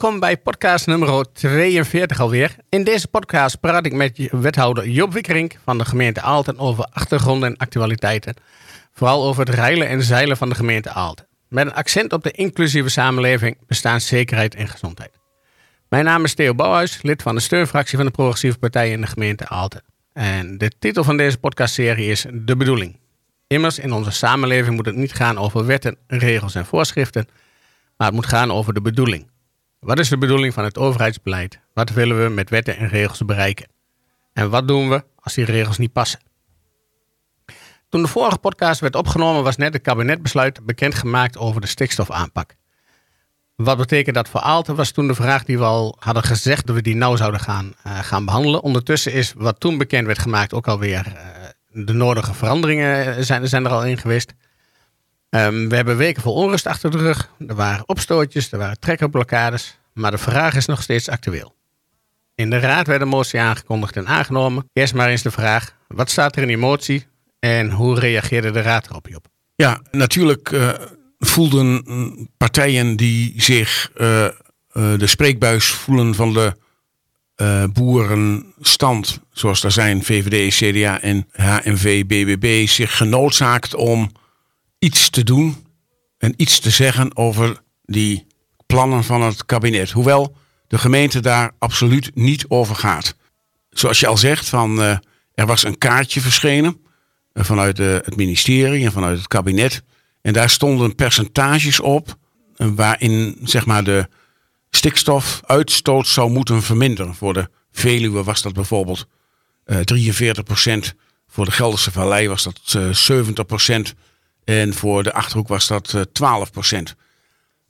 Welkom bij podcast nummer 42 alweer. In deze podcast praat ik met wethouder Job Wikkerink van de gemeente Aalten over achtergronden en actualiteiten. Vooral over het reilen en zeilen van de gemeente Aalten. Met een accent op de inclusieve samenleving, bestaanszekerheid en gezondheid. Mijn naam is Theo Bouwhuis, lid van de steunfractie van de Progressieve Partij in de gemeente Aalten. En de titel van deze podcastserie is De Bedoeling. Immers, in onze samenleving moet het niet gaan over wetten, regels en voorschriften, maar het moet gaan over de bedoeling. Wat is de bedoeling van het overheidsbeleid? Wat willen we met wetten en regels bereiken? En wat doen we als die regels niet passen? Toen de vorige podcast werd opgenomen, was net het kabinetbesluit bekendgemaakt over de stikstofaanpak. Wat betekent dat voor Aalten? Was toen de vraag die we al hadden gezegd dat we die nou zouden gaan, eh, gaan behandelen. Ondertussen is wat toen bekend werd gemaakt ook alweer uh, de nodige veranderingen zijn, zijn er al in geweest. Um, we hebben weken vol onrust achter de rug. Er waren opstootjes, er waren trekkerblokkades. Maar de vraag is nog steeds actueel. In de raad werd een motie aangekondigd en aangenomen. Eerst maar eens de vraag, wat staat er in die motie en hoe reageerde de raad erop op? Ja, natuurlijk uh, voelden partijen die zich uh, uh, de spreekbuis voelen van de boerenstand, zoals daar zijn VVD, CDA en HNV, BBB, zich genoodzaakt om iets te doen en iets te zeggen over die plannen van het kabinet. Hoewel de gemeente daar absoluut niet over gaat. Zoals je al zegt, van, uh, er was een kaartje verschenen uh, vanuit het ministerie en vanuit het kabinet. En daar stonden percentages op waarin zeg maar, de stikstofuitstoot zou moeten verminderen. Voor de Veluwe was dat bijvoorbeeld 43 procent. Voor de Gelderse Vallei was dat 70 procent. En voor de Achterhoek was dat uh, 12 procent.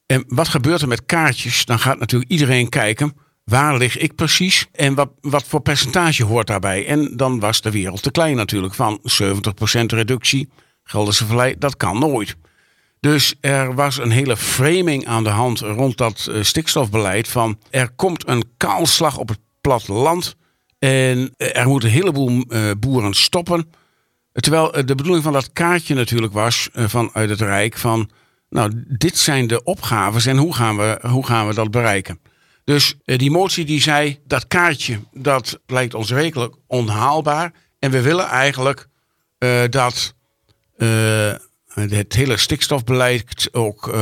En wat gebeurt er met kaartjes? Dan gaat natuurlijk iedereen kijken. Waar lig ik precies? En wat, wat voor percentage hoort daarbij? En dan was de wereld te klein natuurlijk. Van 70% reductie, Gelderse Vallei, dat kan nooit. Dus er was een hele framing aan de hand rond dat uh, stikstofbeleid. Van er komt een kaalslag op het platteland. En er moeten een heleboel boeren stoppen. Terwijl de bedoeling van dat kaartje natuurlijk was uh, vanuit het Rijk van, nou, dit zijn de opgaves en hoe gaan we, hoe gaan we dat bereiken? Dus uh, die motie die zei, dat kaartje, dat lijkt ons werkelijk onhaalbaar. En we willen eigenlijk dat het hele stikstofbeleid ook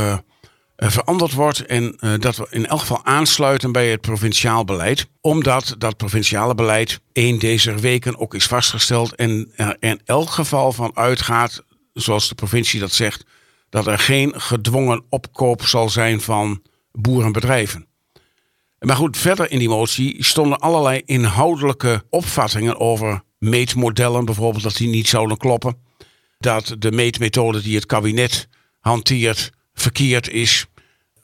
veranderd wordt. En dat we in elk geval aansluiten bij het provinciaal beleid. Omdat dat provinciale beleid één deze weken ook is vastgesteld. En er in elk geval van uitgaat, zoals de provincie dat zegt, dat er geen gedwongen opkoop zal zijn van boerenbedrijven. Maar goed, verder in die motie stonden allerlei inhoudelijke opvattingen over meetmodellen, bijvoorbeeld dat die niet zouden kloppen. Dat de meetmethode die het kabinet hanteert verkeerd is.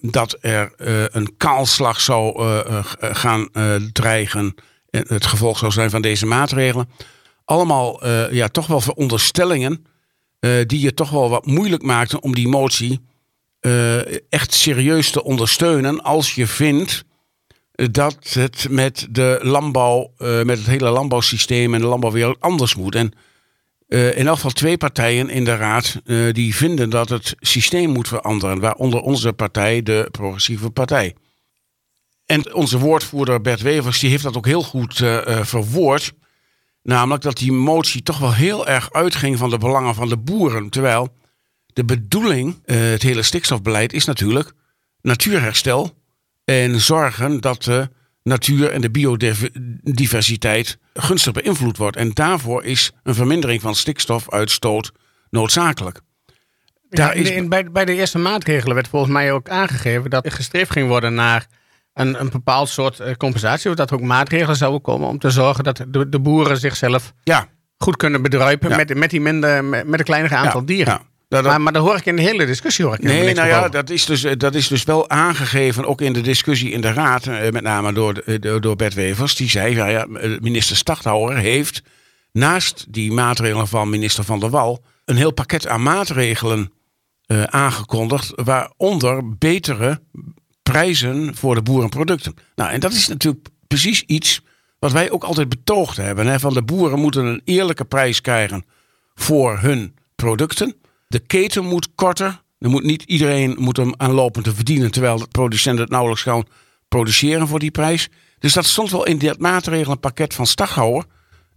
Dat er uh, een kaalslag zou uh, uh, gaan dreigen. En het gevolg zou zijn van deze maatregelen. Allemaal ja, toch wel veronderstellingen. die je toch wel wat moeilijk maakten om die motie echt serieus te ondersteunen. Als je vindt dat het met de landbouw, met het hele landbouwsysteem en de landbouwwereld anders moet. En uh, in elk geval twee partijen in de raad uh, die vinden dat het systeem moet veranderen. Waaronder onze partij, de Progressieve Partij. En onze woordvoerder Bert Wevers die heeft dat ook heel goed uh, verwoord. Namelijk dat die motie toch wel heel erg uitging van de belangen van de boeren. Terwijl de bedoeling, het hele stikstofbeleid, is natuurlijk natuurherstel. En zorgen dat de natuur en de biodiversiteit gunstig beïnvloed wordt. En daarvoor is een vermindering van stikstofuitstoot noodzakelijk. Daar ja, in, bij, bij de eerste maatregelen werd volgens mij ook aangegeven dat er gestreefd ging worden naar een, een bepaald soort uh, compensatie. Of dat er ook maatregelen zouden komen om te zorgen dat de, de boeren zichzelf ja. goed kunnen bedruipen ja. met, met, die minder, met, met een kleiner aantal dieren. Ja. Dat, maar, maar dan hoor ik in de hele discussie. Hoor ik nee, nou ja, dat is, dus, dat is dus wel aangegeven, ook in de discussie in de Raad, met name door, door Bert Wevers. Die zei, ja, ja, minister Stachthouwer heeft naast die maatregelen van minister Van der Wal een heel pakket aan maatregelen eh, aangekondigd, waaronder betere prijzen voor de boerenproducten. Nou, en dat is natuurlijk precies iets wat wij ook altijd betoogd hebben. Hè? Van de boeren moeten een eerlijke prijs krijgen voor hun producten. De keten moet korter. Er moet niet iedereen moet hem aanlopen te verdienen, terwijl de producenten het nauwelijks gaan produceren voor die prijs. Dus dat stond wel in dat maatregelenpakket van Staghouwer.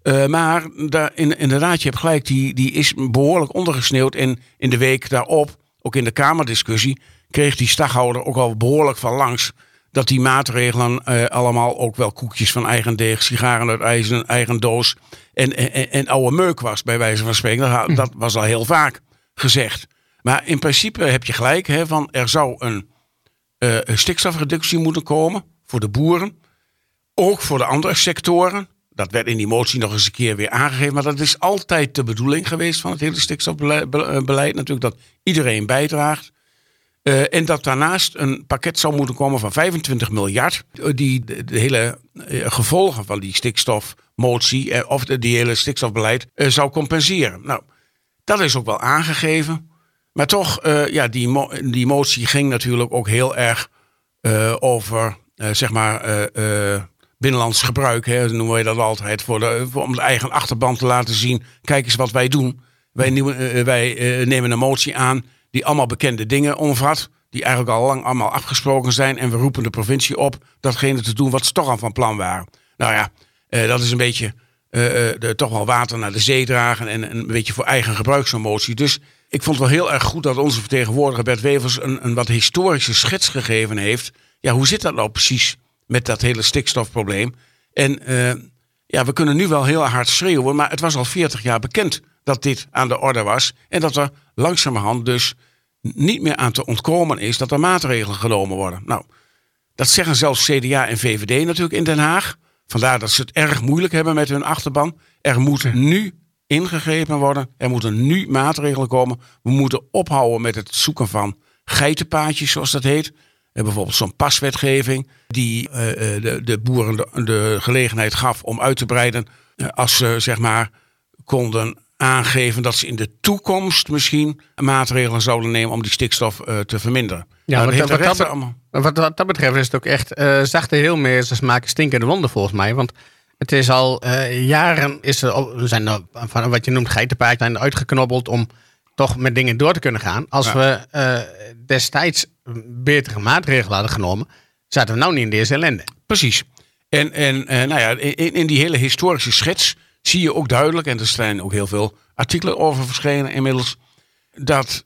Uh, maar daar, in, inderdaad, je hebt gelijk, die, die is behoorlijk ondergesneeuwd. En in de week daarop, ook in de Kamerdiscussie, kreeg die Staghouder ook al behoorlijk van langs. Dat die maatregelen uh, allemaal ook wel koekjes van eigen deeg, sigaren uit eigen, eigen doos en, en, en oude meuk was, bij wijze van spreken. Dat, dat was al heel vaak gezegd. Maar in principe heb je gelijk, hè, van er zou een, uh, een stikstofreductie moeten komen voor de boeren. Ook voor de andere sectoren. Dat werd in die motie nog eens een keer weer aangegeven. Maar dat is altijd de bedoeling geweest van het hele stikstofbeleid. Natuurlijk dat iedereen bijdraagt. Uh, en dat daarnaast een pakket zou moeten komen van 25 miljard. Die de, hele gevolgen van die stikstofmotie of de, die hele stikstofbeleid zou compenseren. Nou, dat is ook wel aangegeven. Maar toch, ja, die, die motie ging natuurlijk ook heel erg over, zeg maar binnenlands gebruik, hè, noemen wij dat altijd, voor voor, om de eigen achterban te laten zien. Kijk eens wat wij doen. Wij, wij nemen een motie aan die allemaal bekende dingen omvat. Die eigenlijk al lang allemaal afgesproken zijn. En we roepen de provincie op datgene te doen wat ze toch al van plan waren. Nou ja, dat is een beetje de, toch wel water naar de zee dragen. En een beetje voor eigen gebruik zo'n motie. Dus ik vond het wel heel erg goed dat onze vertegenwoordiger Bert Wevers een, een wat historische schets gegeven heeft. Ja, hoe zit dat nou precies? met dat hele stikstofprobleem. En uh, ja, we kunnen nu wel heel hard schreeuwen, maar het was al 40 jaar bekend dat dit aan de orde was. En dat er langzamerhand dus niet meer aan te ontkomen is dat er maatregelen genomen worden. Nou, dat zeggen zelfs CDA en VVD natuurlijk in Den Haag. Vandaar dat ze het erg moeilijk hebben met hun achterban. Er moet nu ingegrepen worden. Er moeten nu maatregelen komen. We moeten ophouden met het zoeken van geitenpaadjes, zoals dat heet bijvoorbeeld zo'n paswetgeving die uh, de, de, boeren de, de, gelegenheid gaf om uit te breiden. Uh, als ze zeg maar konden aangeven dat ze in de toekomst misschien maatregelen zouden nemen om die stikstof uh, te verminderen. Ja, nou, wat, dat, wat, dat, allemaal... wat, wat, dat betreft is het ook echt zachte heelmeesters maken stinkende wonden volgens mij. Want het is al jaren, is er, zijn er van wat je noemt geitenpaard zijn uitgeknobbeld om toch met dingen door te kunnen gaan. Als we uh, destijds betere maatregelen hadden genomen, zaten we nou niet in deze ellende. Precies. En, en nou ja, in, in die hele historische schets zie je ook duidelijk, en er zijn ook heel veel artikelen over verschenen inmiddels, dat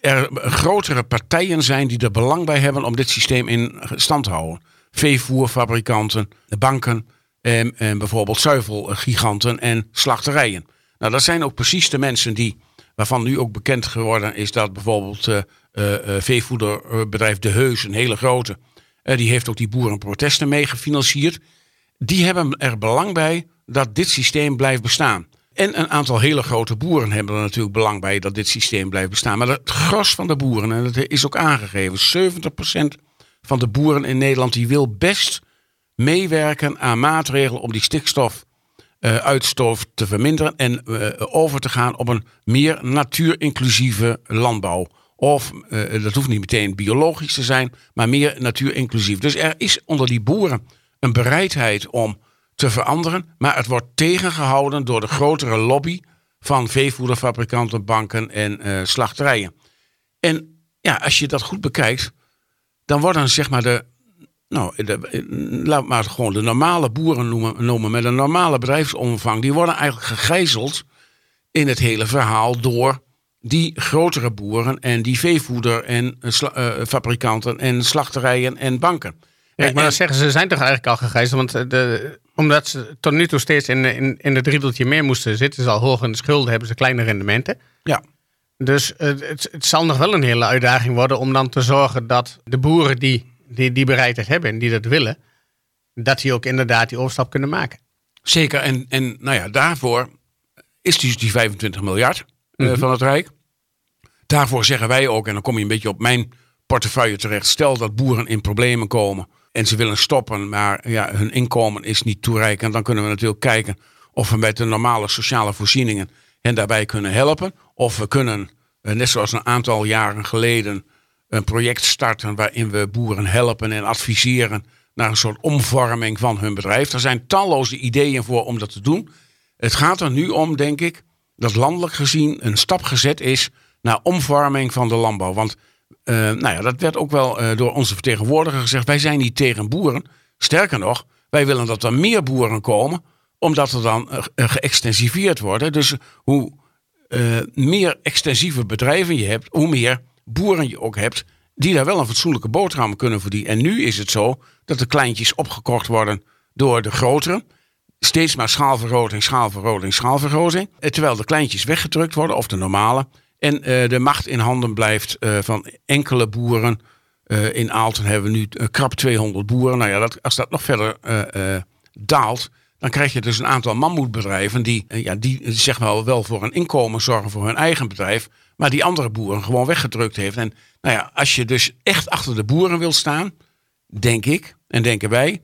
er grotere partijen zijn die er belang bij hebben om dit systeem in stand te houden. Veevoerfabrikanten, banken en, en bijvoorbeeld zuivelgiganten en slachterijen. Nou, dat zijn ook precies de mensen die Waarvan nu ook bekend geworden is dat bijvoorbeeld uh, uh, veevoederbedrijf De Heus, een hele grote, die heeft ook die boerenprotesten mee gefinancierd. Die hebben er belang bij dat dit systeem blijft bestaan. En een aantal hele grote boeren hebben er natuurlijk belang bij dat dit systeem blijft bestaan. Maar het gros van de boeren, en dat is ook aangegeven, 70% van de boeren in Nederland die wil best meewerken aan maatregelen om die stikstof uh, uitstoot te verminderen en uh, over te gaan op een meer natuurinclusieve landbouw. Of uh, dat hoeft niet meteen biologisch te zijn, maar meer natuurinclusief. Dus er is onder die boeren een bereidheid om te veranderen, maar het wordt tegengehouden door de grotere lobby van veevoederfabrikanten, banken en slachterijen. En ja, als je dat goed bekijkt, dan worden zeg maar de nou, de, laat maar gewoon de normale boeren noemen, noemen met een normale bedrijfsomvang. Die worden eigenlijk gegijzeld in het hele verhaal door die grotere boeren en die veevoeder en uh, fabrikanten en slachterijen en banken. Ja, ik moet zeggen, ze zijn toch eigenlijk al gegijzeld. Want de, omdat ze tot nu toe steeds in, in, in het riedeltje meer moesten zitten, ze al hoog in de schulden, hebben ze kleine rendementen. Ja. Dus het, het zal nog wel een hele uitdaging worden om dan te zorgen dat de boeren die die die bereidheid hebben en die dat willen, dat die ook inderdaad die overstap kunnen maken. Zeker, en, en nou ja, daarvoor is dus die 25 miljard mm -hmm. van het Rijk. Daarvoor zeggen wij ook, en dan kom je een beetje op mijn portefeuille terecht. Stel dat boeren in problemen komen en ze willen stoppen, maar ja, hun inkomen is niet toereikend. Dan kunnen we natuurlijk kijken of we met de normale sociale voorzieningen hen daarbij kunnen helpen. Of we kunnen eh, net zoals een aantal jaren geleden, een project starten waarin we boeren helpen en adviseren naar een soort omvorming van hun bedrijf. Er zijn talloze ideeën voor om dat te doen. Het gaat er nu om, denk ik, dat landelijk gezien een stap gezet is naar omvorming van de landbouw. Want uh, nou ja, dat werd ook wel uh, door onze vertegenwoordiger gezegd. Wij zijn niet tegen boeren. Sterker nog, wij willen dat er meer boeren komen, omdat er dan uh, geëxtensiveerd worden. Dus hoe meer extensieve bedrijven je hebt, hoe meer boeren je ook hebt die daar wel een fatsoenlijke boterham kunnen verdienen. En nu is het zo dat de kleintjes opgekocht worden door de grotere. Steeds maar schaalvergroting, schaalvergroting, schaalvergroting. Terwijl de kleintjes weggedrukt worden, of de normale. En uh, de macht in handen blijft uh, van enkele boeren. Uh, in Aalten hebben we nu krap 200 boeren. Nou ja, dat, als dat nog verder daalt, dan krijg je dus een aantal mammoetbedrijven die, ja, die zeg maar wel voor een inkomen zorgen voor hun eigen bedrijf, maar die andere boeren gewoon weggedrukt heeft. En nou ja, als je dus echt achter de boeren wil staan, denk ik en denken wij,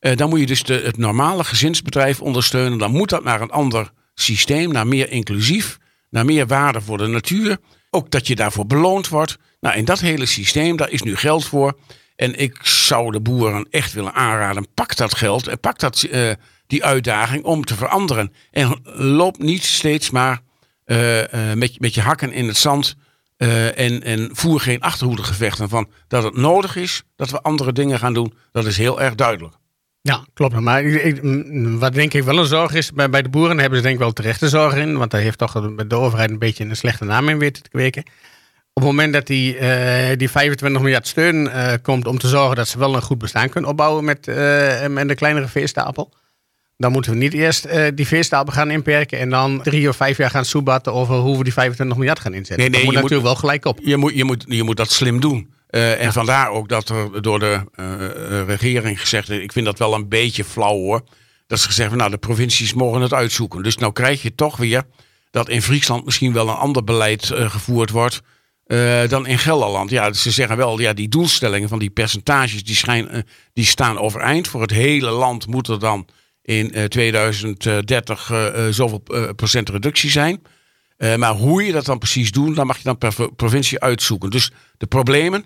dan moet je dus de, het normale gezinsbedrijf ondersteunen. Dan moet dat naar een ander systeem, naar meer inclusief naar meer waarde voor de natuur. Ook dat je daarvoor beloond wordt. Nou, in dat hele systeem, daar is nu geld voor. En ik zou de boeren echt willen aanraden, pak dat geld en pak dat, uh, die uitdaging om te veranderen. En loop niet steeds maar uh, uh, met, met je hakken in het zand en, en voer geen achterhoedegevechten van dat het nodig is dat we andere dingen gaan doen. Dat is heel erg duidelijk. Ja, klopt. Maar ik, wat denk ik wel een zorg is, bij, bij de boeren hebben ze denk ik wel terechte zorg in. Want daar heeft toch de overheid een beetje een slechte naam in weten te kweken. Op het moment dat die, uh, die 25 miljard steun uh, komt om te zorgen dat ze wel een goed bestaan kunnen opbouwen met, uh, met een kleinere veestapel. Dan moeten we niet eerst die veestapel gaan inperken en dan drie of vijf jaar gaan soebatten over hoe we die 25 miljard gaan inzetten. Nee, nee, dat moet natuurlijk wel gelijk op. Je moet, je, moet, je moet dat slim doen. Uh, en vandaar ook dat er door de uh, regering gezegd is, ik vind dat wel een beetje flauw hoor. Dat ze gezegd nou de provincies mogen het uitzoeken. Dus nou krijg je toch weer dat in Friesland misschien wel een ander beleid gevoerd wordt dan in Gelderland. Ja, ze zeggen wel, ja, die doelstellingen van die percentages die, schijn, die staan overeind. Voor het hele land moet er dan in 2030 zoveel procent reductie zijn. maar hoe je dat dan precies doet, dan mag je dan per provincie uitzoeken. Dus de problemen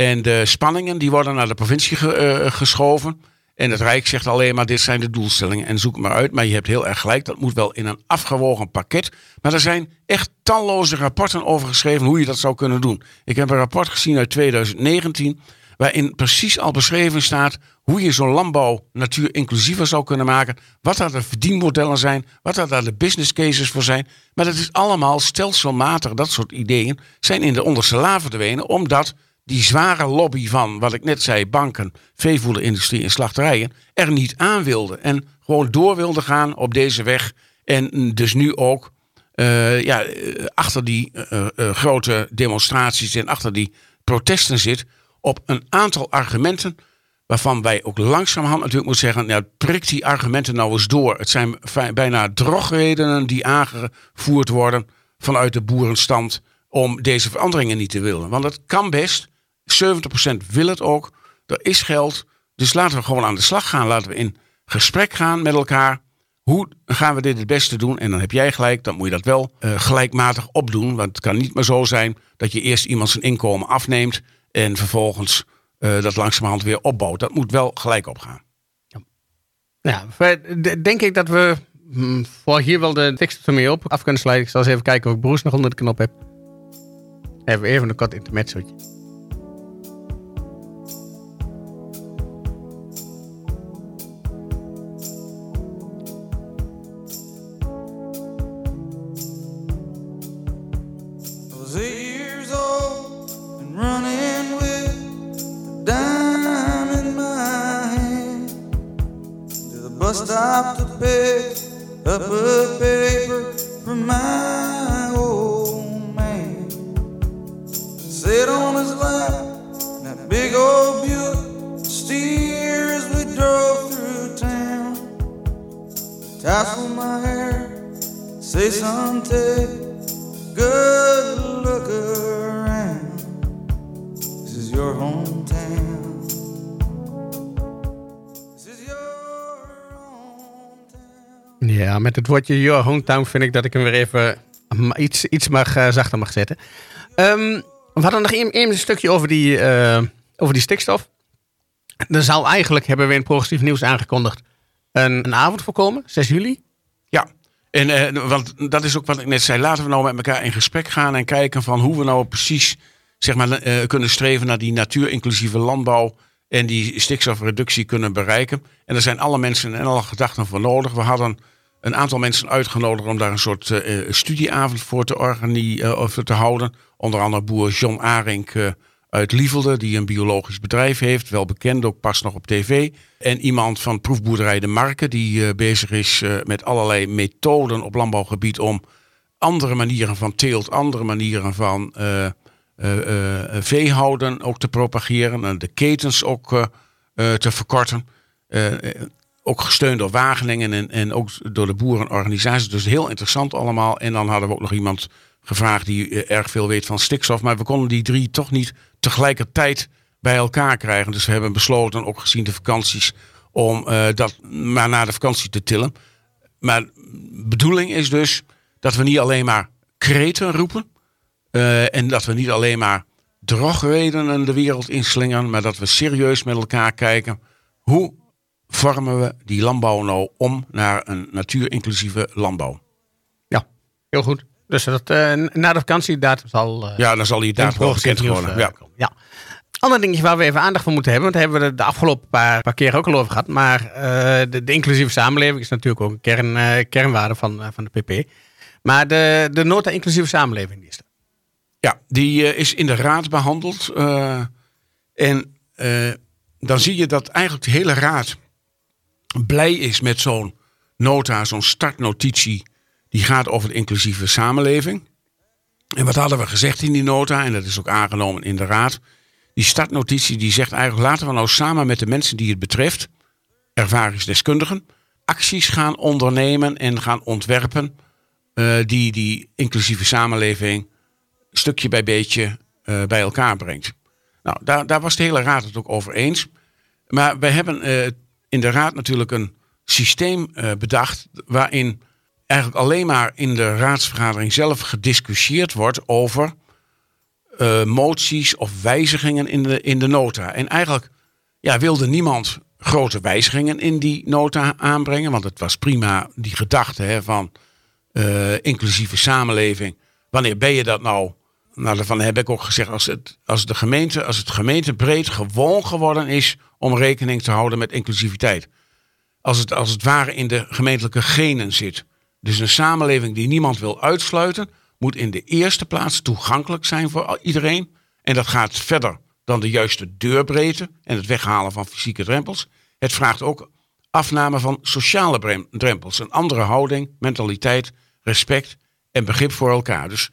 en de spanningen die worden naar de provincie uh, geschoven. En het Rijk zegt alleen maar: dit zijn de doelstellingen en zoek maar uit. Maar je hebt heel erg gelijk, dat moet wel in een afgewogen pakket. Maar er zijn echt talloze rapporten over geschreven hoe je dat zou kunnen doen. Ik heb een rapport gezien uit 2019, waarin precies al beschreven staat hoe je zo'n landbouw natuur inclusiever zou kunnen maken. Wat daar de verdienmodellen zijn, wat daar de business cases voor zijn. Maar dat is allemaal stelselmatig, dat soort ideeën zijn in de onderste la verdwenen, omdat die zware lobby van, wat ik net zei, banken, veevoederindustrie en slachterijen, er niet aan wilde. En gewoon door wilde gaan op deze weg. En dus nu ook uh, ja, achter die uh, grote demonstraties en achter die protesten zit. Op een aantal argumenten. Waarvan wij ook langzamerhand natuurlijk moeten zeggen. Ja, prik die argumenten nou eens door. Het zijn bijna drogredenen die aangevoerd worden vanuit de boerenstand. Om deze veranderingen niet te willen. Want het kan best 70% wil het ook. Er is geld. Dus laten we gewoon aan de slag gaan. Laten we in gesprek gaan met elkaar. Hoe gaan we dit het beste doen? En dan heb jij gelijk, dan moet je dat wel uh, gelijkmatig opdoen. Want het kan niet meer zo zijn dat je eerst iemand zijn inkomen afneemt en vervolgens uh, dat langzamerhand weer opbouwt. Dat moet wel gelijk opgaan. Ja, denk ik dat we hm, voor hier wel de tekst ermee op af kunnen sluiten. Ik zal eens even kijken of ik Broes nog onder de knop heb. Even, even een kort intermezzootje. Woordje Your Hometown vind ik dat ik hem weer even iets, iets mag, eh, zachter mag zetten. Ehm, we hadden nog één één stukje over die, eh, over die stikstof. Er zou eigenlijk, hebben we in Progressief Nieuws aangekondigd, een, een avond voorkomen, 6 juli. Ja, en, eh, want dat is ook wat ik net zei. Laten we nou met elkaar in gesprek gaan en kijken van hoe we nou precies zeg maar, kunnen streven naar die natuurinclusieve landbouw en die stikstofreductie kunnen bereiken. En er zijn alle mensen en alle gedachten voor nodig. We hadden een aantal mensen uitgenodigd om daar een soort eh, eh, studieavond voor te, organi- eh, of te houden. Onder andere boer John Arink uit Lievelde, die een biologisch bedrijf heeft. Wel bekend, ook pas nog op tv. En iemand van proefboerderij De Marken, die bezig is met allerlei methoden op landbouwgebied om andere manieren van teelt, andere manieren van eh, eh, eh, veehouden ook te propageren. En de ketens ook te verkorten. Ook gesteund door Wageningen en, en ook door de boerenorganisaties. Dus heel interessant allemaal. En dan hadden we ook nog iemand gevraagd die eh, erg veel weet van stikstof. Maar we konden die drie toch niet tegelijkertijd bij elkaar krijgen. Dus we hebben besloten, ook gezien de vakanties, om eh, dat maar na de vakantie te tillen. Maar bedoeling is dus dat we niet alleen maar kreten roepen. eh, en dat we niet alleen maar drogredenen de wereld inslingeren. Maar dat we serieus met elkaar kijken. Hoe vormen we die landbouw nou om naar een natuurinclusieve landbouw? Ja, heel goed. Dus dat, eh, na de vakantiedatum zal... eh, Ja, dan zal die daar wel bekend worden. eh, Ja. ja. Ander dingetje waar we even aandacht voor moeten hebben, want daar hebben we de, afgelopen paar, paar keer ook al over gehad. Maar de, de inclusieve samenleving is natuurlijk ook een kern, kernwaarde van, van de PP. Maar de, de nota inclusieve samenleving die is er. Ja, die is in de raad behandeld. eh, en dan zie je dat eigenlijk de hele raad blij is met zo'n nota, zo'n startnotitie. Die gaat over de inclusieve samenleving. En wat hadden we gezegd in die nota, en dat is ook aangenomen in de raad. Die startnotitie die zegt eigenlijk laten we nou samen met de mensen die het betreft, ervaringsdeskundigen, acties gaan ondernemen en gaan ontwerpen eh, die die inclusieve samenleving stukje bij beetje eh, bij elkaar brengt. Nou, daar, daar was de hele raad het ook over eens. Maar wij hebben eh, in de raad natuurlijk een systeem eh, bedacht waarin eigenlijk alleen maar in de raadsvergadering zelf gediscussieerd wordt over eh, moties of wijzigingen in de, in de nota. En eigenlijk ja, wilde niemand grote wijzigingen in die nota aanbrengen, want het was prima die gedachte hè, van eh, inclusieve samenleving. Wanneer ben je dat nou? Nou, daarvan heb ik ook gezegd, als het, als de gemeente, als het gemeentebreed gewoon geworden is om rekening te houden met inclusiviteit. Als het als het ware in de gemeentelijke genen zit. Dus een samenleving die niemand wil uitsluiten, moet in de eerste plaats toegankelijk zijn voor iedereen. En dat gaat verder dan de juiste deurbreedte en het weghalen van fysieke drempels. Het vraagt ook afname van sociale drempels. Een andere houding, mentaliteit, respect en begrip voor elkaar. Dus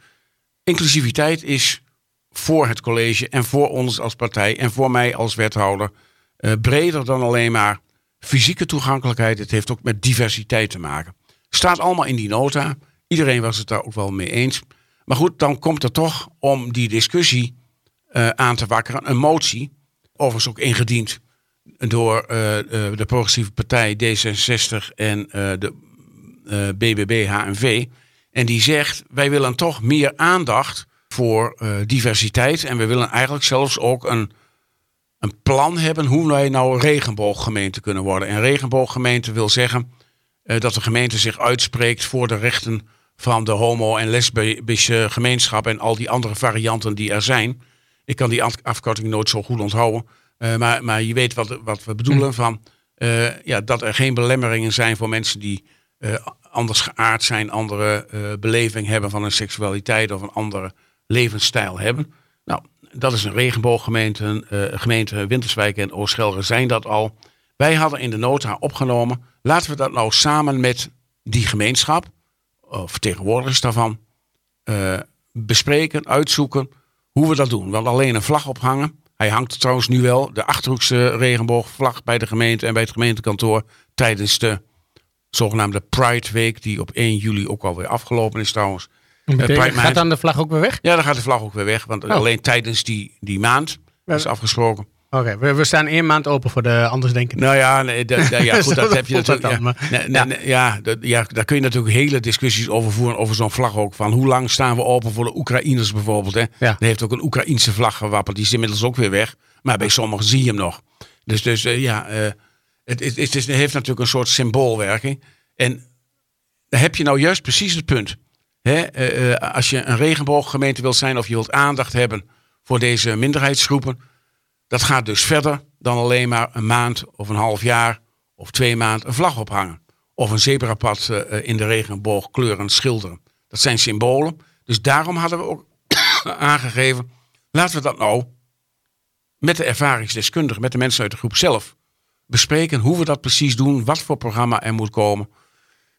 inclusiviteit is voor het college en voor ons als partij en voor mij als wethouder eh, breder dan alleen maar fysieke toegankelijkheid. Het heeft ook met diversiteit te maken. Staat allemaal in die nota. Iedereen was het daar ook wel mee eens. Maar goed, dan komt er toch om die discussie eh, aan te wakkeren een motie. Overigens ook ingediend door eh, de progressieve partij D66 en de BBB HNV. En die zegt, wij willen toch meer aandacht voor diversiteit. En we willen eigenlijk zelfs ook een, een plan hebben hoe wij nou een regenbooggemeente kunnen worden. En regenbooggemeente wil zeggen eh, dat de gemeente zich uitspreekt voor de rechten van de homo- en lesbische gemeenschap en al die andere varianten die er zijn. Ik kan die af- afkorting nooit zo goed onthouden. Eh, maar, maar je weet wat, wat we bedoelen van eh, ja, dat er geen belemmeringen zijn voor mensen die anders geaard zijn, andere beleving hebben van een seksualiteit of een andere levensstijl hebben. Dat is een regenbooggemeente. eh gemeente Winterswijk en Ooschelre zijn dat al. Wij hadden in de nota opgenomen, laten we dat nou samen met die gemeenschap, of vertegenwoordigers daarvan, eh, bespreken, uitzoeken hoe we dat doen. Want alleen een vlag ophangen, hij hangt trouwens nu wel, de Achterhoekse regenboogvlag bij de gemeente en bij het gemeentekantoor tijdens de zogenaamde Pride Week, die op 1 juli ook alweer afgelopen is trouwens. Betekent- Pride gaat dan de vlag ook weer weg? Ja, dan gaat de vlag ook weer weg, want Oh. alleen tijdens die, die maand is afgesproken. Oké, we, we staan één maand open voor de andersdenkenden. Nou ja, nee, ja, goed, dat heb je natuurlijk. dan, ja, nee, nee, ja, dat- ja, daar kun je natuurlijk hele discussies over voeren, over zo'n vlag ook. Van hoe lang staan we open voor de Oekraïners bijvoorbeeld. Hè? Ja. Er heeft ook een Oekraïense vlag gewapperd, die is inmiddels ook weer weg. Maar bij sommigen zie je hem nog. Dus, dus eh, ja, eh, het, het, het, is- het heeft natuurlijk een soort symboolwerking. En daar heb je nou juist precies het punt. Eh, eh, als je een regenbooggemeente wilt zijn of je wilt aandacht hebben voor deze minderheidsgroepen. Dat gaat dus verder dan alleen maar een maand of een half jaar of twee maanden een vlag ophangen. Of een zebrapad eh, in de regenboogkleuren schilderen. Dat zijn symbolen. Dus daarom hadden we ook aangegeven, laten we dat nou met de ervaringsdeskundigen, met de mensen uit de groep zelf bespreken hoe we dat precies doen, wat voor programma er moet komen.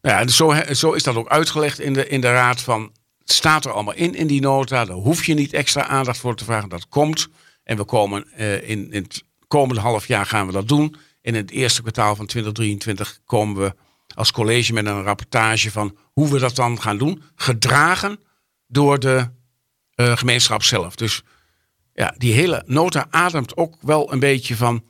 Nou ja, zo, zo is dat ook uitgelegd in de, in de raad van, het staat er allemaal in, in die nota, daar hoef je niet extra aandacht voor te vragen, dat komt. En we komen eh, in, in het komende half jaar gaan we dat doen. En in het eerste kwartaal van 2023 komen we als college met een rapportage van hoe we dat dan gaan doen. Gedragen door de eh, gemeenschap zelf. Dus ja, die hele nota ademt ook wel een beetje van.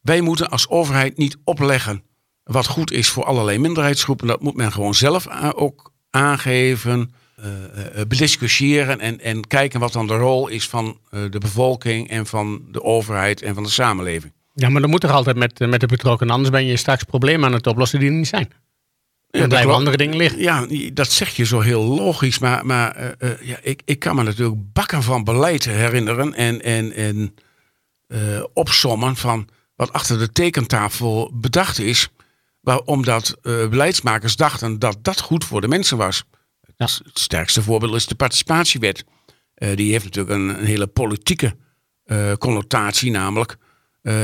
Wij moeten als overheid niet opleggen wat goed is voor allerlei minderheidsgroepen. Dat moet men gewoon zelf ook aangeven, eh, eh, eh, bediscussiëren en, en kijken wat dan de rol is van de bevolking en van de overheid en van de samenleving. Ja, maar dan moet toch altijd met, met de betrokkenen. Anders ben je straks problemen aan het oplossen die er niet zijn. Ja, dat blijven andere dingen liggen. Ja, dat zeg je zo heel logisch, maar, maar ja, ik, ik kan me natuurlijk bakken van beleid herinneren en, en, en opsommen van wat achter de tekentafel bedacht is, omdat eh, beleidsmakers dachten dat dat goed voor de mensen was. Ja. Het sterkste voorbeeld is de participatiewet. Eh, die heeft natuurlijk een, een hele politieke eh, connotatie, namelijk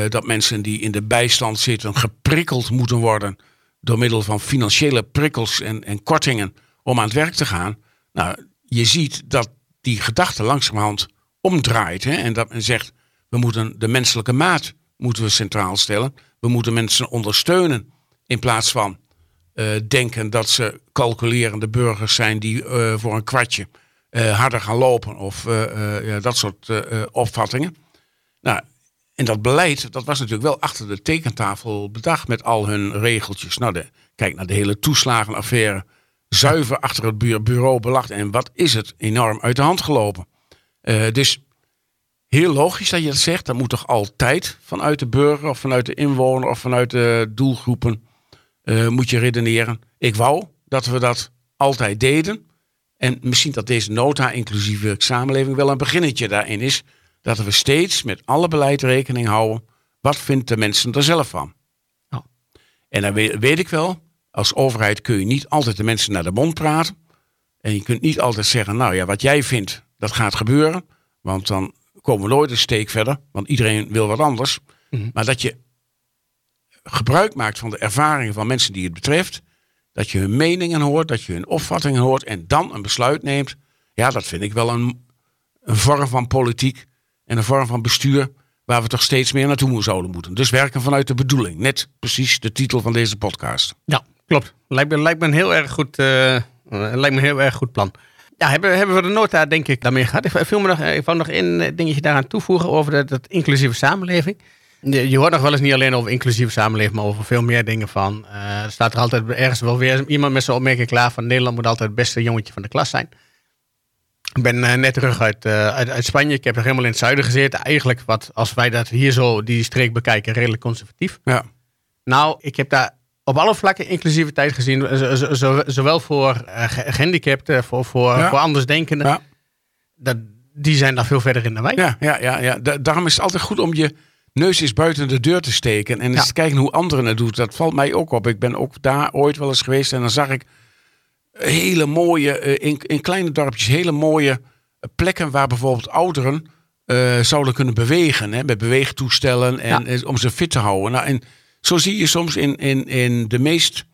dat mensen die in de bijstand zitten geprikkeld moeten worden door middel van financiële prikkels en, en kortingen om aan het werk te gaan. Nou, je ziet dat die gedachte langzamerhand omdraait hè, en dat men zegt we moeten de menselijke maat moeten we centraal stellen. We moeten mensen ondersteunen in plaats van eh, denken dat ze calculerende burgers zijn die eh, voor een kwartje eh, harder gaan lopen of ja, dat soort opvattingen. Nou, en dat beleid, dat was natuurlijk wel achter de tekentafel bedacht met al hun regeltjes. Nou, kijk naar de hele toeslagenaffaire. Zuiver achter het bu- bureau belagt. En wat is het enorm uit de hand gelopen. Dus heel logisch dat je dat zegt. Dat moet toch altijd vanuit de burger of vanuit de inwoner of vanuit de doelgroepen eh, moet je redeneren. Ik wou dat we dat altijd deden. En misschien dat deze nota inclusieve samenleving wel een beginnetje daarin is. Dat we steeds met alle beleid rekening houden. Wat vindt de mensen er zelf van? En dan weet, weet ik wel, als overheid kun je niet altijd de mensen naar de mond praten. En je kunt niet altijd zeggen, nou ja, wat jij vindt, dat gaat gebeuren. Want dan komen we nooit een steek verder. Want iedereen wil wat anders. Mhm. Maar dat je gebruik maakt van de ervaringen van mensen die het betreft. Dat je hun meningen hoort, dat je hun opvattingen hoort. En dan een besluit neemt. Ja, dat vind ik wel een, een vorm van politiek. En een vorm van bestuur. Waar we toch steeds meer naartoe zouden moeten. Dus werken vanuit de bedoeling. Net precies de titel van deze podcast. Ja, klopt. Lijkt me, lijkt me een heel erg goed, eh, eh, lijkt me een heel erg goed plan. Ja, hebben, hebben we de nota denk ik daarmee gehad. Ik me nog, ik wou nog één dingetje daaraan toevoegen over dat, dat inclusieve samenleving. Je, je hoort nog wel eens niet alleen over inclusieve samenleving, maar over veel meer dingen van. eh, er staat er altijd ergens wel weer iemand met zijn opmerking klaar van Nederland moet altijd het beste jongetje van de klas zijn. Ik ben eh, net terug uit, eh, uit, uit Spanje. Ik heb nog helemaal in het zuiden gezeten. Eigenlijk wat, als wij dat hier zo, die streek bekijken, redelijk conservatief. Ja, Nou, ik heb daar op alle vlakken inclusiviteit gezien. Zo- zo- zo- zowel voor eh, ge- gehandicapten, voor, voor, Ja. voor andersdenkenden. Ja. Dat, die zijn daar veel verder in dan wij. ja, ja, ja, ja. Da- daarom is het altijd goed om je neus eens buiten de deur te steken. En eens te kijken hoe anderen het doen. Dat valt mij ook op. Ik ben ook daar ooit wel eens geweest. En dan zag ik hele mooie, eh, in, in kleine dorpjes, hele mooie plekken waar bijvoorbeeld ouderen eh, zouden kunnen bewegen. Hè, met beweegtoestellen en, Ja. eh, om ze fit te houden. Nou, en zo zie je soms in, in, in de meest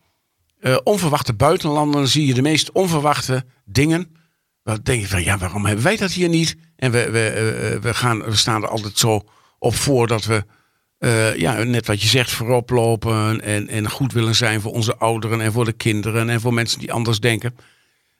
onverwachte buitenlanden, zie je de meest onverwachte dingen. Dan denk je van, ja, waarom hebben wij dat hier niet? En we, we, we, gaan, we staan er altijd zo op voor dat we, eh, ja, net wat je zegt, voorop lopen. En, en goed willen zijn voor onze ouderen en voor de kinderen en voor mensen die anders denken.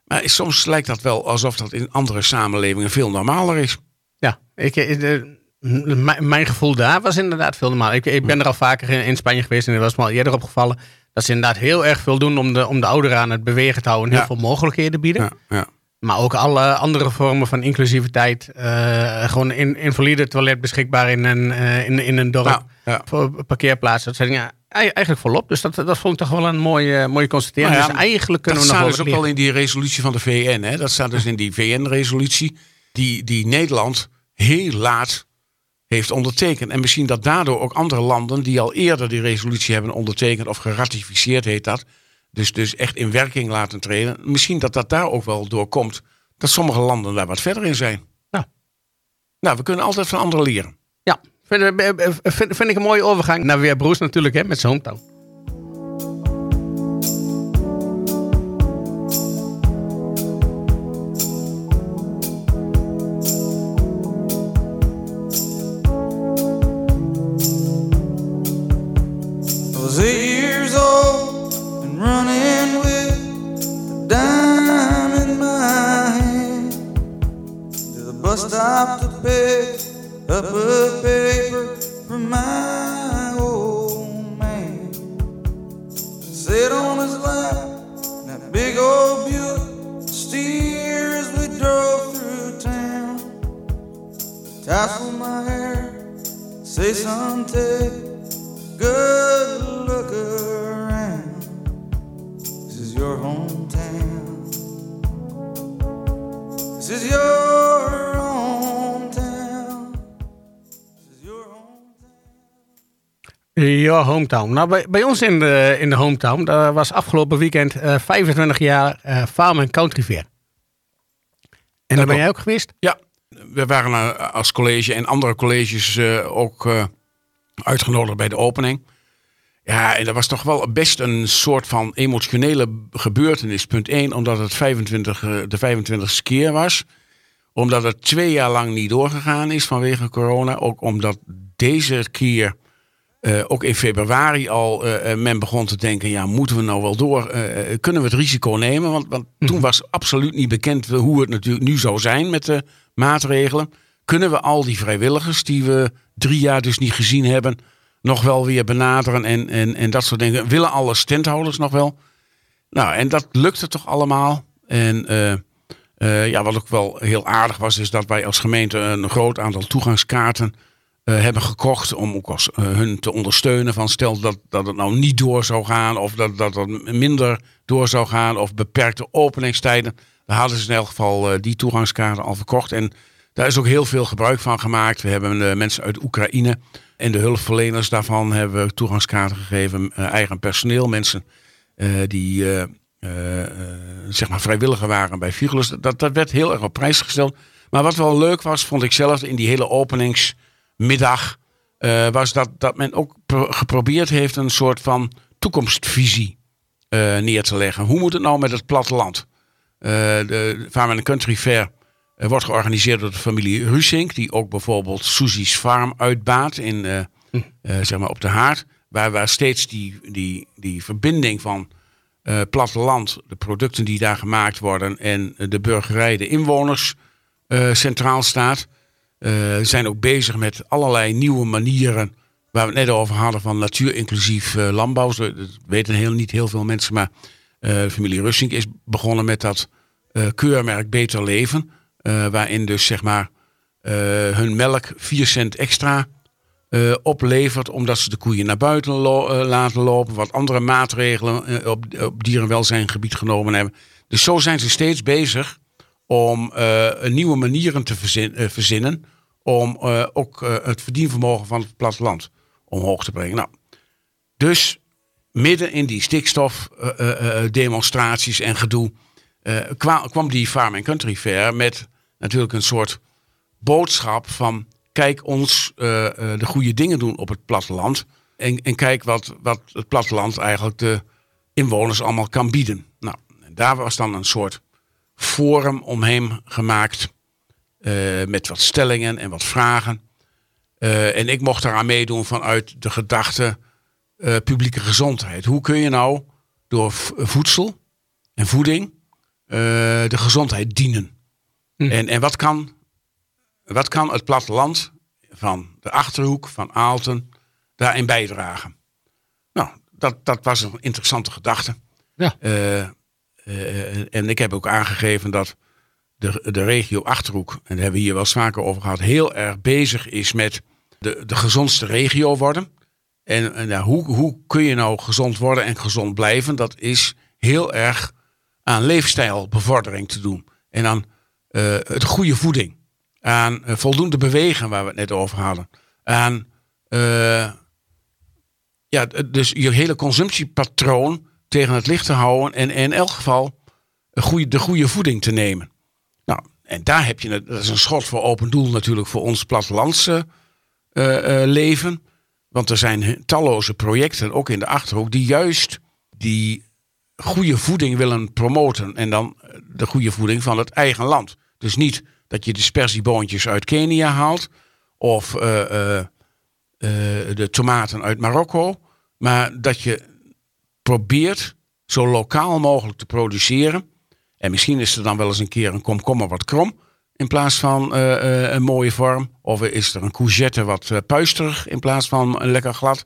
Maar soms lijkt dat wel alsof dat in andere samenlevingen veel normaler is. Ja, ik, eh, de- m- mijn- gevoel daar was inderdaad veel normaal. Ik, ik ben er al vaker in, in Spanje geweest en het was me al eerder opgevallen dat ze inderdaad heel erg veel doen om de, om de ouderen aan het bewegen te houden en heel Ja. veel mogelijkheden bieden. Ja, ja. Maar ook alle andere vormen van inclusiviteit. eh, gewoon een invalide toilet beschikbaar in een, eh, in, in een dorp. Ja, ja. Voor parkeerplaatsen. Dat zijn ja, ei- eigenlijk volop. Dus dat, dat vond ik toch wel een mooie, mooie constatering. Nou ja, dus eigenlijk kunnen dat we nog staat wel dus ook al in die resolutie van de VN. Hè? Dat staat dus in die VN-resolutie die, die Nederland heel laat heeft ondertekend. En misschien dat daardoor ook andere landen die al eerder die resolutie hebben ondertekend of geratificeerd heet dat. Dus, dus echt in werking laten treden. Misschien dat dat daar ook wel door komt. Dat sommige landen daar wat verder in zijn. Ja. Nou, we kunnen altijd van anderen leren. Ja, vind, eh, eh, vind, vind ik een mooie overgang naar weer Broes natuurlijk hè, met zijn hometown. Ja, hometown. Nou, bij, bij ons in de, in de hometown, daar was afgelopen weekend eh 25 jaar eh Farm and Country Fair. En daar ben jij ook geweest? Ja, we waren eh, als college en andere colleges ook uitgenodigd bij de opening. Ja, en dat was toch wel best een soort van emotionele gebeurtenis. Punt 1, omdat het 25, eh, de 25ste keer was. Omdat het twee jaar lang niet doorgegaan is vanwege corona. Ook omdat deze keer, eh, ook in februari al, eh, eh, men begon te denken... ja, moeten we nou wel door? Kunnen we het risico nemen? Want, want toen was absoluut niet bekend hoe het natuurlijk nu zou zijn met de maatregelen. Kunnen we al die vrijwilligers die we drie jaar dus niet gezien hebben... nog wel weer benaderen en, en, en dat soort dingen? Willen alle standhouders nog wel? Nou, en dat lukte toch allemaal. En ja, wat ook wel heel aardig was, is dat wij als gemeente een groot aantal toegangskaarten eh, hebben gekocht. Om ook als, eh, hun te ondersteunen. Van stel dat, dat het nou niet door zou gaan, of dat, dat het minder door zou gaan, of beperkte openingstijden. Dan hadden ze in elk geval eh, die toegangskaarten al verkocht. En daar is ook heel veel gebruik van gemaakt. We hebben mensen uit Oekraïne en de hulpverleners daarvan hebben we toegangskaarten gegeven. Eigen personeel, mensen die zeg maar vrijwilliger waren bij Vigilus. Dat, dat werd heel erg op prijs gesteld. Maar wat wel leuk was, vond ik zelf in die hele openingsmiddag, eh, was dat, dat men ook pro- geprobeerd heeft een soort van toekomstvisie eh, neer te leggen. Hoe moet het nou met het platteland? Eh, de Farm and Country Fair wordt georganiseerd door de familie Rusink, die ook bijvoorbeeld Susie's Farm uitbaat in, eh, zeg maar op de haard. Waar, waar steeds die, die, die verbinding van platteland, de producten die daar gemaakt worden en de burgerij, de inwoners centraal staat. Eh, We zijn ook bezig met allerlei nieuwe manieren. Waar we het net over hadden van natuurinclusief eh, landbouw. Dat weten heel, niet heel veel mensen. Maar eh, de familie Russink is begonnen met dat eh, keurmerk Beter Leven. eh, waarin dus zeg maar eh, hun melk 4 cent extra eh, oplevert. Omdat ze de koeien naar buiten eh, laten lopen. Wat andere maatregelen eh, op, op dierenwelzijngebied genomen hebben. Dus zo zijn ze steeds bezig om eh, nieuwe manieren te eh, verzinnen. Om eh, ook het verdienvermogen van het platteland omhoog te brengen. Nou, dus midden in die stikstofdemonstraties en gedoe. kwa- kwam die Farm and Country Fair met natuurlijk een soort boodschap van kijk ons de goede dingen doen op het platteland. En, en kijk wat, wat het platteland eigenlijk de inwoners allemaal kan bieden. Nou, daar was dan een soort forum omheen gemaakt. eh, met wat stellingen en wat vragen. Eh, en ik mocht daaraan meedoen vanuit de gedachte eh, publieke gezondheid. Hoe kun je nou door voedsel en voeding de gezondheid dienen? En, en wat, kan, wat kan het platteland van de Achterhoek, van Aalten, daarin bijdragen. Nou, dat, dat was een interessante gedachte. Ja. Eh, eh, en ik heb ook aangegeven dat de, de regio Achterhoek, en daar hebben we hier wel vaker over gehad, heel erg bezig is met de, de gezondste regio worden. En, en ja, hoe, hoe kun je nou gezond worden en gezond blijven? Dat is heel erg aan leefstijlbevordering te doen. En aan eh, het goede voeding. Aan voldoende bewegen, waar we het net over hadden. Aan ja, dus je hele consumptiepatroon tegen het licht te houden. En, in elk geval een goede, de goede voeding te nemen. Nou, en daar heb je, dat is een schot voor open doel natuurlijk voor ons plattelandse eh, eh, leven. Want er zijn talloze projecten, ook in de Achterhoek, die juist die goede voeding willen promoten. En dan eh, de goede voeding van het eigen land. Dus niet dat je dispersieboontjes uit Kenia haalt. Of de tomaten uit Marokko. Maar dat je probeert zo lokaal mogelijk te produceren. En misschien is er dan wel eens een keer een komkommer wat krom. In plaats van eh, eh, een mooie vorm. Of is er een courgette wat eh, puisterig in plaats van een lekker glad.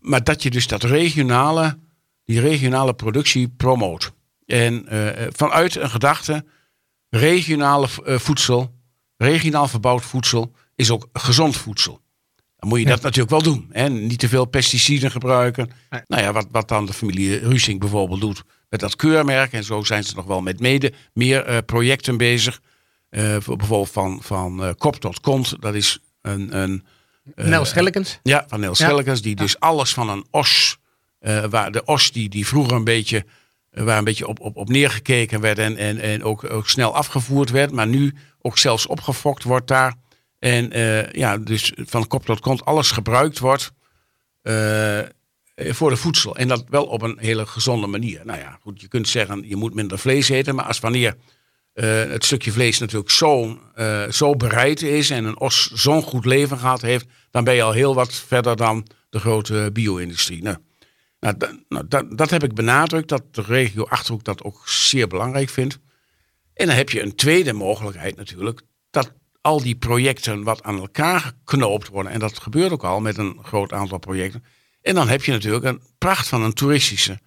Maar dat je dus dat regionale, die regionale productie promoot. En vanuit een gedachte, regionale voedsel, regionaal verbouwd voedsel, is ook gezond voedsel. Dan moet je dat natuurlijk wel doen. Hè? Niet te veel pesticiden gebruiken. Nee. Nou ja, wat, wat dan de familie Rusing bijvoorbeeld doet met dat keurmerk. En zo zijn ze nog wel met mede meer eh, projecten bezig. Voor bijvoorbeeld van, van eh, kop tot kont. Dat is een, een Nel Schellekens. ja, van Nels Ja. Schellekens, die dus alles van een os, waar de os die, die vroeger een beetje, waar een beetje op, op, op neergekeken werd en, en, en ook, ook snel afgevoerd werd, maar nu ook zelfs opgefokt wordt daar. En eh, ja, dus van kop tot kont alles gebruikt wordt eh, voor de voedsel. En dat wel op een hele gezonde manier. Nou ja, goed, je kunt zeggen, je moet minder vlees eten, maar als wanneer eh, het stukje vlees natuurlijk zo, zo bereid is en een os zo'n goed leven gehad heeft, dan ben je al heel wat verder dan de grote bio-industrie. Nou, nou, nou, dat, dat heb ik benadrukt, dat de regio Achterhoek dat ook zeer belangrijk vindt. En dan heb je een tweede mogelijkheid natuurlijk, al die projecten wat aan elkaar geknoopt worden, en dat gebeurt ook al met een groot aantal projecten. En dan heb je natuurlijk een pracht van een toeristische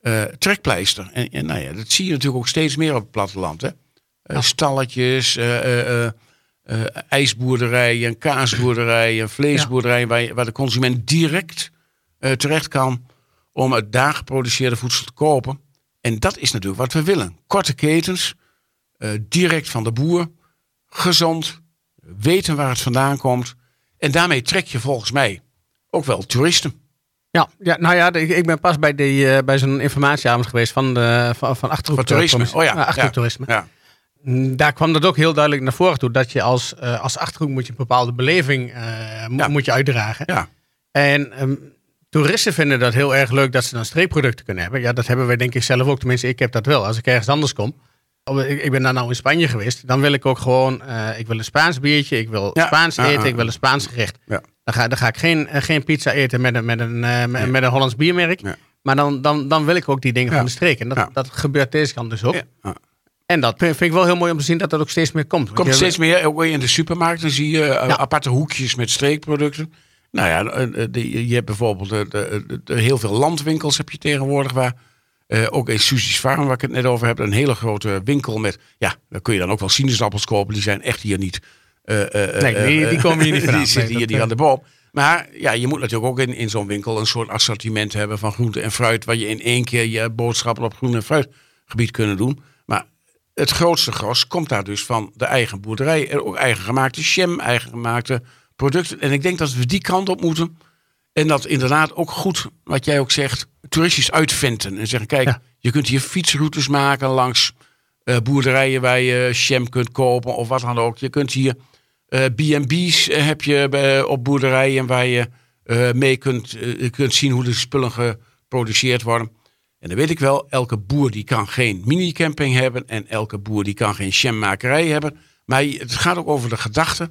eh, trekpleister. En, en nou ja, dat zie je natuurlijk ook steeds meer op het platteland. Hè? Stalletjes, eh, ijsboerderijen, kaasboerderijen, vleesboerderijen, waar, waar de consument direct eh, terecht kan om het daar geproduceerde voedsel te kopen. En dat is natuurlijk wat we willen. Korte ketens, eh, direct van de boer, gezond, weten waar het vandaan komt. En daarmee trek je volgens mij ook wel toeristen. Ja, ja, nou ja, ik, ben pas bij, die, eh, bij zo'n informatieavond geweest van, de, van, van Achterhoek. Toerisme. eh, Oh ja, eh, Achterhoek ja. toerisme. Ja. Mm, Daar kwam dat ook heel duidelijk naar voren toe. Dat je als, eh, als Achterhoek moet je een bepaalde beleving eh, Ja. moet je uitdragen. Ja. En ehm, toeristen vinden dat heel erg leuk dat ze dan streekproducten kunnen hebben. Ja, dat hebben wij denk ik zelf ook. Tenminste, ik heb dat wel. Als ik ergens anders kom. Of Ik, ben daar nou in Spanje geweest. Dan wil ik ook gewoon, eh, ik wil een Spaans biertje. Ik wil Ja. Spaans eten. Ik wil een Spaans gerecht. Ja. Dan ga, dan ga ik geen, eh, geen pizza eten met een, met een, eh, met, Nee. met een Hollands biermerk. Ja. Maar dan, dan, dan wil ik ook die dingen van de streek. En dat, dat gebeurt deze kant dus ook. En dat vind ik wel heel mooi om te zien dat dat ook steeds meer komt. Komt steeds meer, ook in de supermarkten zie je aparte hoekjes met streekproducten. Nou ja, je hebt bijvoorbeeld heel veel landwinkels heb je tegenwoordig waar... eh, ook in Susie's Farm, waar ik het net over heb, een hele grote winkel met... Ja, daar kun je dan ook wel sinaasappels kopen. Die zijn echt hier niet... eh, eh, Nee, die- die komen hier niet vandaan. Die zitten Nee, hier niet aan de boom. Maar ja, je moet natuurlijk ook in, in zo'n winkel een soort assortiment hebben van groente en fruit. Waar je in één keer je boodschappen op groente en fruitgebied kunnen doen. Maar het grootste gros komt daar dus van de eigen boerderij. En ook eigen gemaakte jam, eigen gemaakte producten. En ik denk dat we die kant op moeten. En dat inderdaad ook goed, wat jij ook zegt, toeristisch uitventen. En zeggen, kijk, Ja. je kunt hier fietsroutes maken langs eh, boerderijen waar je jam kunt kopen of wat dan ook. Je kunt hier eh, B&B's eh, heb je op boerderijen waar je mee kunt, kunt zien hoe de spullen geproduceerd worden. En dan weet ik wel, elke boer die kan geen minicamping hebben en elke boer die kan geen jammakerij hebben. Maar het gaat ook over de gedachte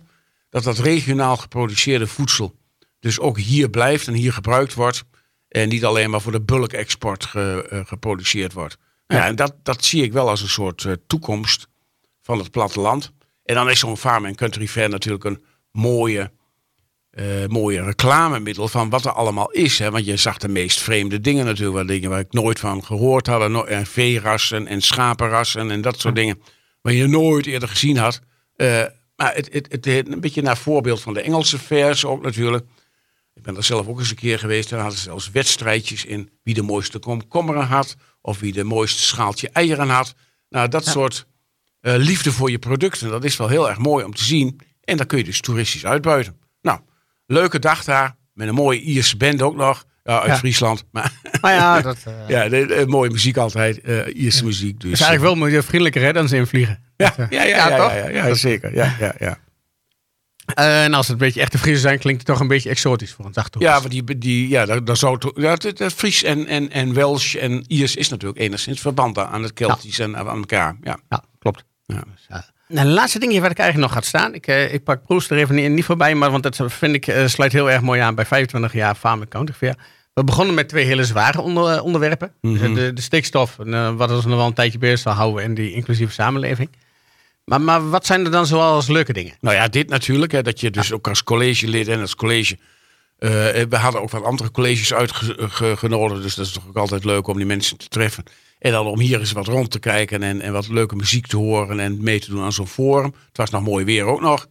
dat dat regionaal geproduceerde voedsel dus ook hier blijft en hier gebruikt wordt. En niet alleen maar voor de bulk-export ge- eh, geproduceerd wordt. Ja, en dat, dat zie ik wel als een soort eh, toekomst van het platteland. En dan is zo'n farm en country fair natuurlijk een mooie, eh, mooie reclamemiddel van wat er allemaal is. Hè? Want je zag de meest vreemde dingen natuurlijk. Dingen waar ik nooit van gehoord had. En, en veerassen en schapenrassen en dat soort dingen. Waar je nooit eerder gezien had. Maar het, het, het, een beetje naar voorbeeld van de Engelse vers ook natuurlijk. Ik ben er zelf ook eens een keer geweest. Daar hadden ze zelfs wedstrijdjes in wie de mooiste komkommeren had. Of wie de mooiste schaaltje eieren had. Nou, dat soort eh, liefde voor je producten. Dat is wel heel erg mooi om te zien. En dan kun je dus toeristisch uitbuiten. Nou, leuke dag daar. Met een mooie Ierse band ook nog. Ja, uit Ja. Friesland. Maar Maar ja, dat eh, ja, de, de- mooie muziek altijd. eh, Ierse muziek. Dus, is eigenlijk wel milieuvriendelijker hè, dan ze invliegen. ja, Dat, ja, eh, ja, ja, toch? ja, zeker. Ja, ja, ja. Eh, en als het een beetje echte Friesen zijn, klinkt het toch een beetje exotisch voor een zachttoerist. Ja, want die, die, ja, daar, daar zou ja, het, het Fries en, en, en Welsh en Iers is natuurlijk enigszins verband aan het Keltisch en aan elkaar. Ja. Ja, klopt. Ja. Nou, het laatste dingetje wat ik eigenlijk nog gaat staan. Ik, eh, ik pak Proest er even niet, niet voorbij, maar want dat vind ik eh, sluit heel erg mooi aan bij 25 jaar Farm County Fair. We begonnen met twee hele zware onder, eh, onderwerpen. Dus, eh, de, de stikstof, en, eh, wat ons nog wel een tijdje bezig zal houden en die inclusieve samenleving. Maar, maar wat zijn er dan zoal als leuke dingen? Nou ja, dit natuurlijk. Hè, dat je dus ook als collegelid en als college. eh, we hadden ook wat andere colleges uitgenodigd. Dus dat is toch ook altijd leuk om die mensen te treffen. En dan om hier eens wat rond te kijken en, en wat leuke muziek te horen en mee te doen aan zo'n forum. Het was nog mooi weer ook nog.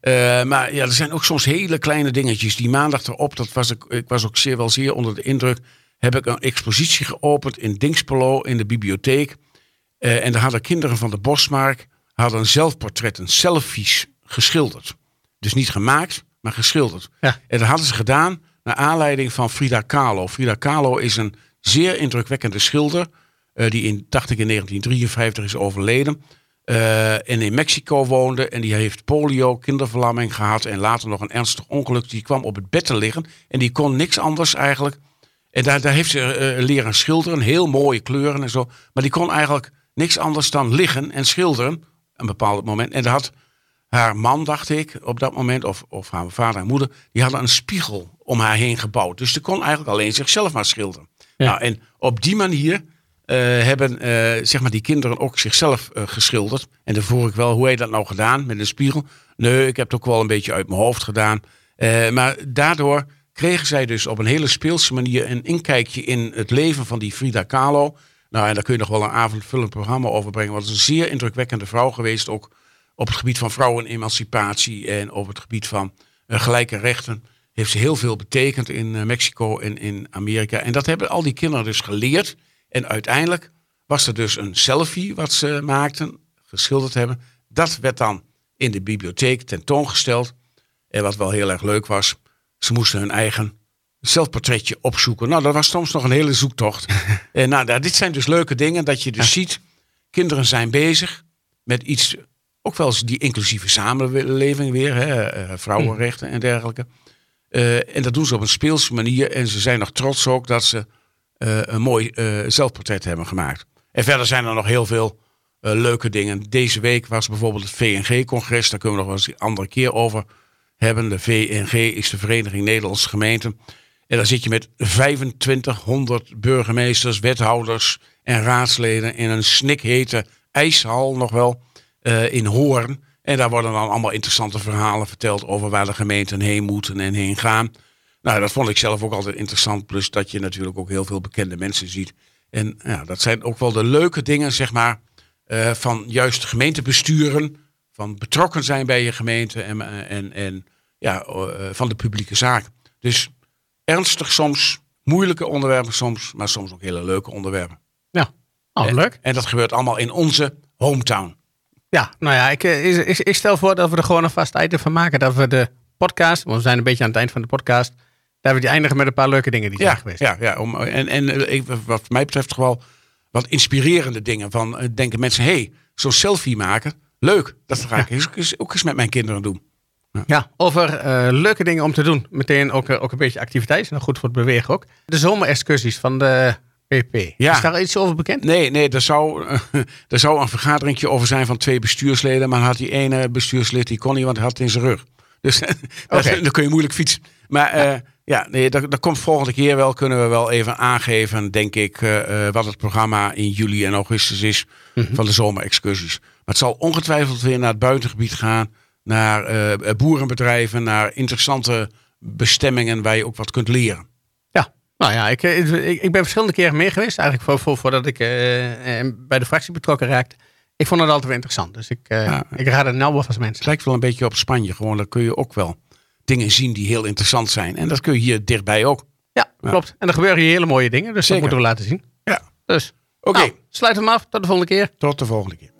Eh, maar ja, er zijn ook soms hele kleine dingetjes. Die maandag erop, dat was ik, ik was ook zeer wel zeer onder de indruk. Heb ik een expositie geopend in Dingspelo in de bibliotheek. Eh, en daar hadden kinderen van de Bosmark hadden zelfportretten, selfies geschilderd. Dus niet gemaakt, maar geschilderd. Ja. En dat hadden ze gedaan naar aanleiding van Frida Kahlo. Frida Kahlo is een zeer indrukwekkende schilder. eh, die in, dacht ik, in 1953 is overleden. eh, en in Mexico woonde. En die heeft polio, kinderverlamming gehad. En later nog een ernstig ongeluk. Die kwam op het bed te liggen. En die kon niks anders eigenlijk. En daar, daar heeft ze eh, leren schilderen. Heel mooie kleuren en zo. Maar die kon eigenlijk niks anders dan liggen en schilderen. Een bepaald moment. En daar had haar man, dacht ik, op dat moment, of, of haar vader en moeder, die hadden een spiegel om haar heen gebouwd. Dus ze kon eigenlijk alleen zichzelf maar schilderen. Ja. Nou, en op die manier eh, hebben eh, zeg maar die kinderen ook zichzelf eh, geschilderd. En dan vroeg ik wel, hoe heb je dat nou gedaan met een spiegel? Nee, ik heb het ook wel een beetje uit mijn hoofd gedaan. Maar daardoor kregen zij dus op een hele speelse manier een inkijkje in het leven van die Frida Kahlo. Nou, en daar kun je nog wel een avondvullend programma over brengen. Want het is een zeer indrukwekkende vrouw geweest, ook op het gebied van vrouwenemancipatie en op het gebied van eh, gelijke rechten. Heeft ze heel veel betekend in eh, Mexico en in Amerika. En dat hebben al die kinderen dus geleerd. En uiteindelijk was er dus een selfie wat ze maakten, geschilderd hebben. Dat werd dan in de bibliotheek tentoongesteld. En wat wel heel erg leuk was, ze moesten hun eigen zelfportretje opzoeken. Nou, dat was soms nog een hele zoektocht. en nou, nou, dit zijn dus leuke dingen dat je dus ziet. Kinderen zijn bezig met iets, ook wel eens die inclusieve samenleving weer, hè, eh, vrouwenrechten en dergelijke. Eh, en dat doen ze op een speelse manier. En ze zijn nog trots ook dat ze eh, een mooi eh, zelfportret hebben gemaakt. En verder zijn er nog heel veel eh, leuke dingen. Deze week was bijvoorbeeld het VNG-congres. Daar kunnen we nog wel eens een andere keer over hebben. De VNG is de Vereniging Nederlandse Gemeenten. En daar zit je met 2500 burgemeesters, wethouders en raadsleden in een snikhete ijshal nog wel eh, in Hoorn. En daar worden dan allemaal interessante verhalen verteld over waar de gemeenten heen moeten en heen gaan. Nou, dat vond ik zelf ook altijd interessant. Plus dat je natuurlijk ook heel veel bekende mensen ziet. En ja, dat zijn ook wel de leuke dingen, zeg maar, eh, van juist gemeentebesturen. Van betrokken zijn bij je gemeente en, eh, en, en ja, van de publieke zaak. Dus ernstig soms, moeilijke onderwerpen soms, maar soms ook hele leuke onderwerpen. Ja, oh, En- leuk. En dat gebeurt allemaal in onze hometown. Ja, nou ja, ik, eh, ik, stel voor dat we er gewoon een vast item van maken. Dat we de podcast, want we zijn een beetje aan het eind van de podcast, dat we die eindigen met een paar leuke dingen die zijn Ja, geweest. ja, ja om, en, en eh, ik- wat mij betreft wel wat inspirerende dingen. Van eh, denken mensen, hé, hey, zo'n selfie maken, leuk. Dat ga ik eens- ook eens met mijn kinderen doen. Ja, over eh, leuke dingen om te doen. Meteen ook, eh, ook een beetje activiteit. Nou, goed voor het bewegen ook. De zomerexcursies van de PP. Ja. Is daar iets over bekend? Nee, nee, er zou, er zou een vergaderingje over zijn van twee bestuursleden. Maar had die ene bestuurslid, die kon niet, want hij had het in zijn rug. Dus dat- Oké. dan kun je moeilijk fietsen. Maar ja, ja nee, dat, dat komt volgende keer wel. Kunnen we wel even aangeven, denk ik, eh, eh, wat het programma in juli en augustus is van de zomerexcursies. Maar het zal ongetwijfeld weer naar het buitengebied gaan. Naar eh, boerenbedrijven, naar interessante bestemmingen waar je ook wat kunt leren. Ja, nou ja, ik, eh, ik, ik ben verschillende keren mee geweest. Eigenlijk voor, voor, voordat ik eh, eh, bij de fractie betrokken raakte. Ik vond het altijd weer interessant. Dus ik, eh, Ja. ik raad het nou wel Het mensen. lijkt wel een beetje op Spanje. Gewoon, daar kun je ook wel dingen zien die heel interessant zijn. En dat kun je hier dichtbij ook. Ja, klopt. En er gebeuren hier hele mooie dingen. Dus Zeker. dat moeten we laten zien. Ja. Dus, Oké, nou, sluit hem af. Tot de volgende keer. tot de volgende keer.